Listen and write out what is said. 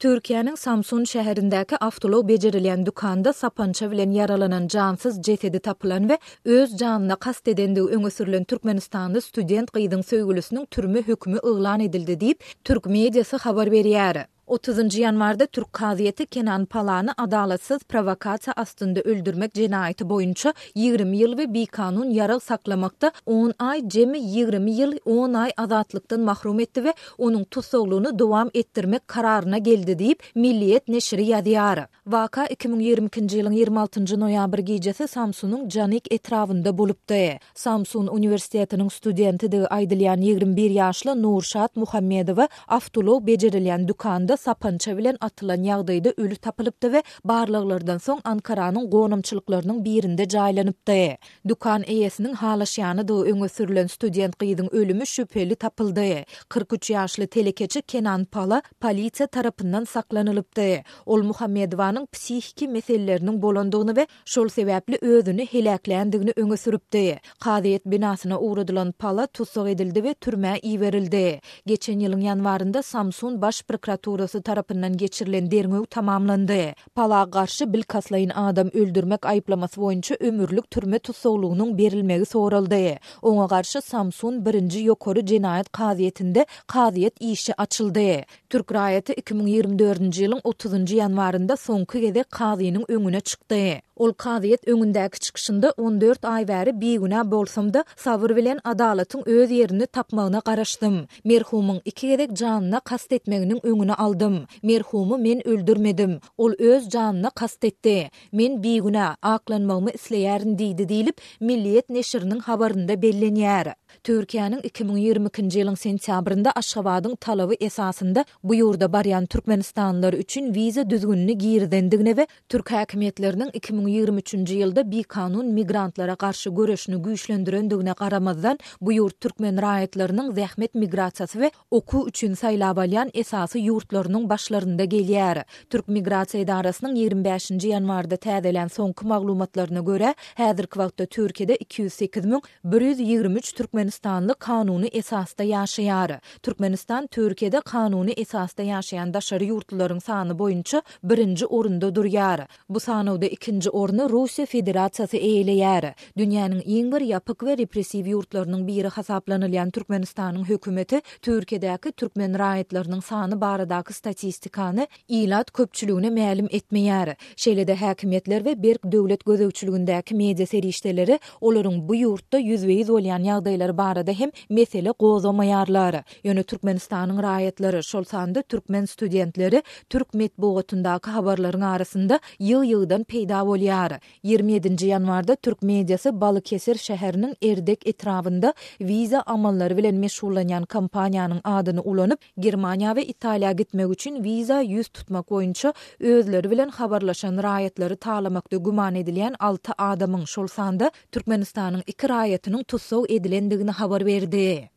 Türkiýäniň Samsun şäherindäki awtoulag bejerilýän dükanda sapança bilen ýaralanan jansyz jesedi tapylan we öz janyna kast edendigi öňe sürlen türkmenistanly student gyzyň söýgülisiniň türme hökümi yglan edildi diýip, türk mediasy habar berýär. Otuzynjy ýanwarda türk kazyýeti Kenan Palany adalatsyz prowokasiýa astynda öldürmek jenaýaty boýunça ýigrimi ýyl we bikanun ýarag saklamakda on aý, jemi ýigrimi ýyl, on aý azatlykdan mahrum etdi we onuň tussaglygyny dowam etdirmek kararyna geldi diýip, Milliýet neşiri ýazýar. Waka iki müň ýigrimi ikinji ýylyň ýigrimi altynjy noýabr gijesi Samsunyň Janik etrabynda bolupdy. Samsun uniwersitetiniň studentidigi aýdylýan ýigrimi bir ýaşly Nurşat Muhammedowa awtoulag bejerilýän dükanda sapança bilen atylan ýagdaýda öli tapylypdy we barlaglardan soň Ankaranyň gonamçylyklarynyň birinde jaýlanypdy. Dükan eýesiniň halaşýanydygy öňe sürlen student gyzyň ölümi şübheli tapyldy. Kyrk üç ýaşly telekeçi Kenan Pala polisiýa tarapyndan saklanylypdy. Ol Muhammedowanyň psihiki meseleleriniň bolandygyny we şol sebäpli özüni heläkländigini öňe sürüpdi. Kazyýet binasyna ugradylan Pala tussag edildi we türmä iberildi. Geçen ýylyň ýanwarynda Samsun baş prokuraturasy tarapyndan geçirilen derňew tamamlandy. Palaga garşy bilkastlaýyn adam öldürmek aýyplamasy boýunça ömürlik türme tussaglygynyň berilmegi soraldy. Oňa garşy Samsun birinji ýokary jenaýat kazyýetinde kazyýet işi açyldy. Türk raýaty iki müň ýigrimi dördünji ýylyň otuzynjy ýanwarynda soňky gezek kazynyň öňüne çykdy. Ol kazyýet öňündäki çykyşynda on dört aý bäri bigünä bolsam-da, sabyr bilen adalatyň öz ýerini tapmagyna garaşdym. Merhumyň iki gezek janyna kast etmeginiň öňüni aldym. Merhumy men öldürmedim. Ol öz janyna kast etdi. Men bigünä, aklanmagymy isleýärin diýdi diýlip, Milliýet neşiriniň habarynda bellenýär. Türkiýäniň iki müň ýigrimi ikinji ýylyň sentýabrynda Aşgabadyň talaby esasynda bu ýurda barýan türkmenistanlylar üçin wiza düzgünini girizendigine we Türk häkimiýetleriniň iki müň ýigrimi üçünji ýylda bikanun migrantlara garşy göreşini güýçlendirendigine garamazdan, bu ýurt türkmen raýatlarynyň zähmet migrasiýasy we okuw üçin saýlap alýan esasy ýurtlarynyň başlarynda gelýär. Türk migrasiýa edarasynyň ýigrimi bäşinji ýanwarda täzelän soňky maglumatlaryna görä, häzirki wagtda Türkiýede iki ýüz sekiz müň bir ýüz ýigrimi üç türkmenistanly kanuny esasda ýaşaýar. Türkmenistan Türkiýede kanuny esasda ýaşaýan daşary ýurtlularyň sany boýunça birinji orunda durýar. Bu sanawda ikinji orny Russiýa Federasiýasy eýeleýär. Dünýäniň iň bir ýapyk we repressiw ýurtlarynyň biri hasaplanylýan Türkmenistanyň hökümeti Türkiýedäki türkmen raýatlarynyň sany baradaky statistikany ilat köpçüligine mälim etmeýär. Şeýle-de häkimiýetler we berk döwlet gözegçiligindäki media serişdeleri olaryň bu ýurtda ýüzbe-ýüz bolýan ýagdaýlary barada hem mesele gozamaýarlar. Ýöne Türkmenistanyň raýatlary, şol sanda türkmen studentleri türk metbugatyndaky habarlaryň arasynda ýygy-ýygydan peýda bolýar. Ýigrimi ýedinji ýanwarda türk mediasy Balykesir şäheriniň Erdek etrabynda wiza amallary bilen meşgullanýan kompaniýanyň adyny ulanyp, Germaniýa we Italiýa gitmek üçin wiza ýüz tutmak boýunça özleri bilen habarlaşan raýatlary talamakda güman edilýän alty adamyň, şol sanda Türkmenistanyň iki raýatynyň tussag edilendigini habar berdi.